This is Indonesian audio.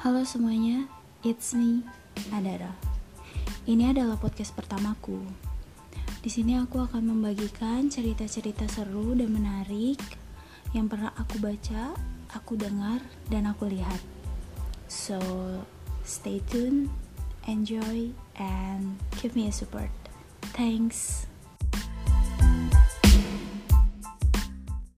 Halo semuanya, it's me, Adara. Ini adalah podcast pertamaku. Di sini aku akan membagikan cerita-cerita seru dan menarik yang pernah aku baca, aku dengar, dan aku lihat. So, stay tuned, enjoy, and give me a support. Thanks.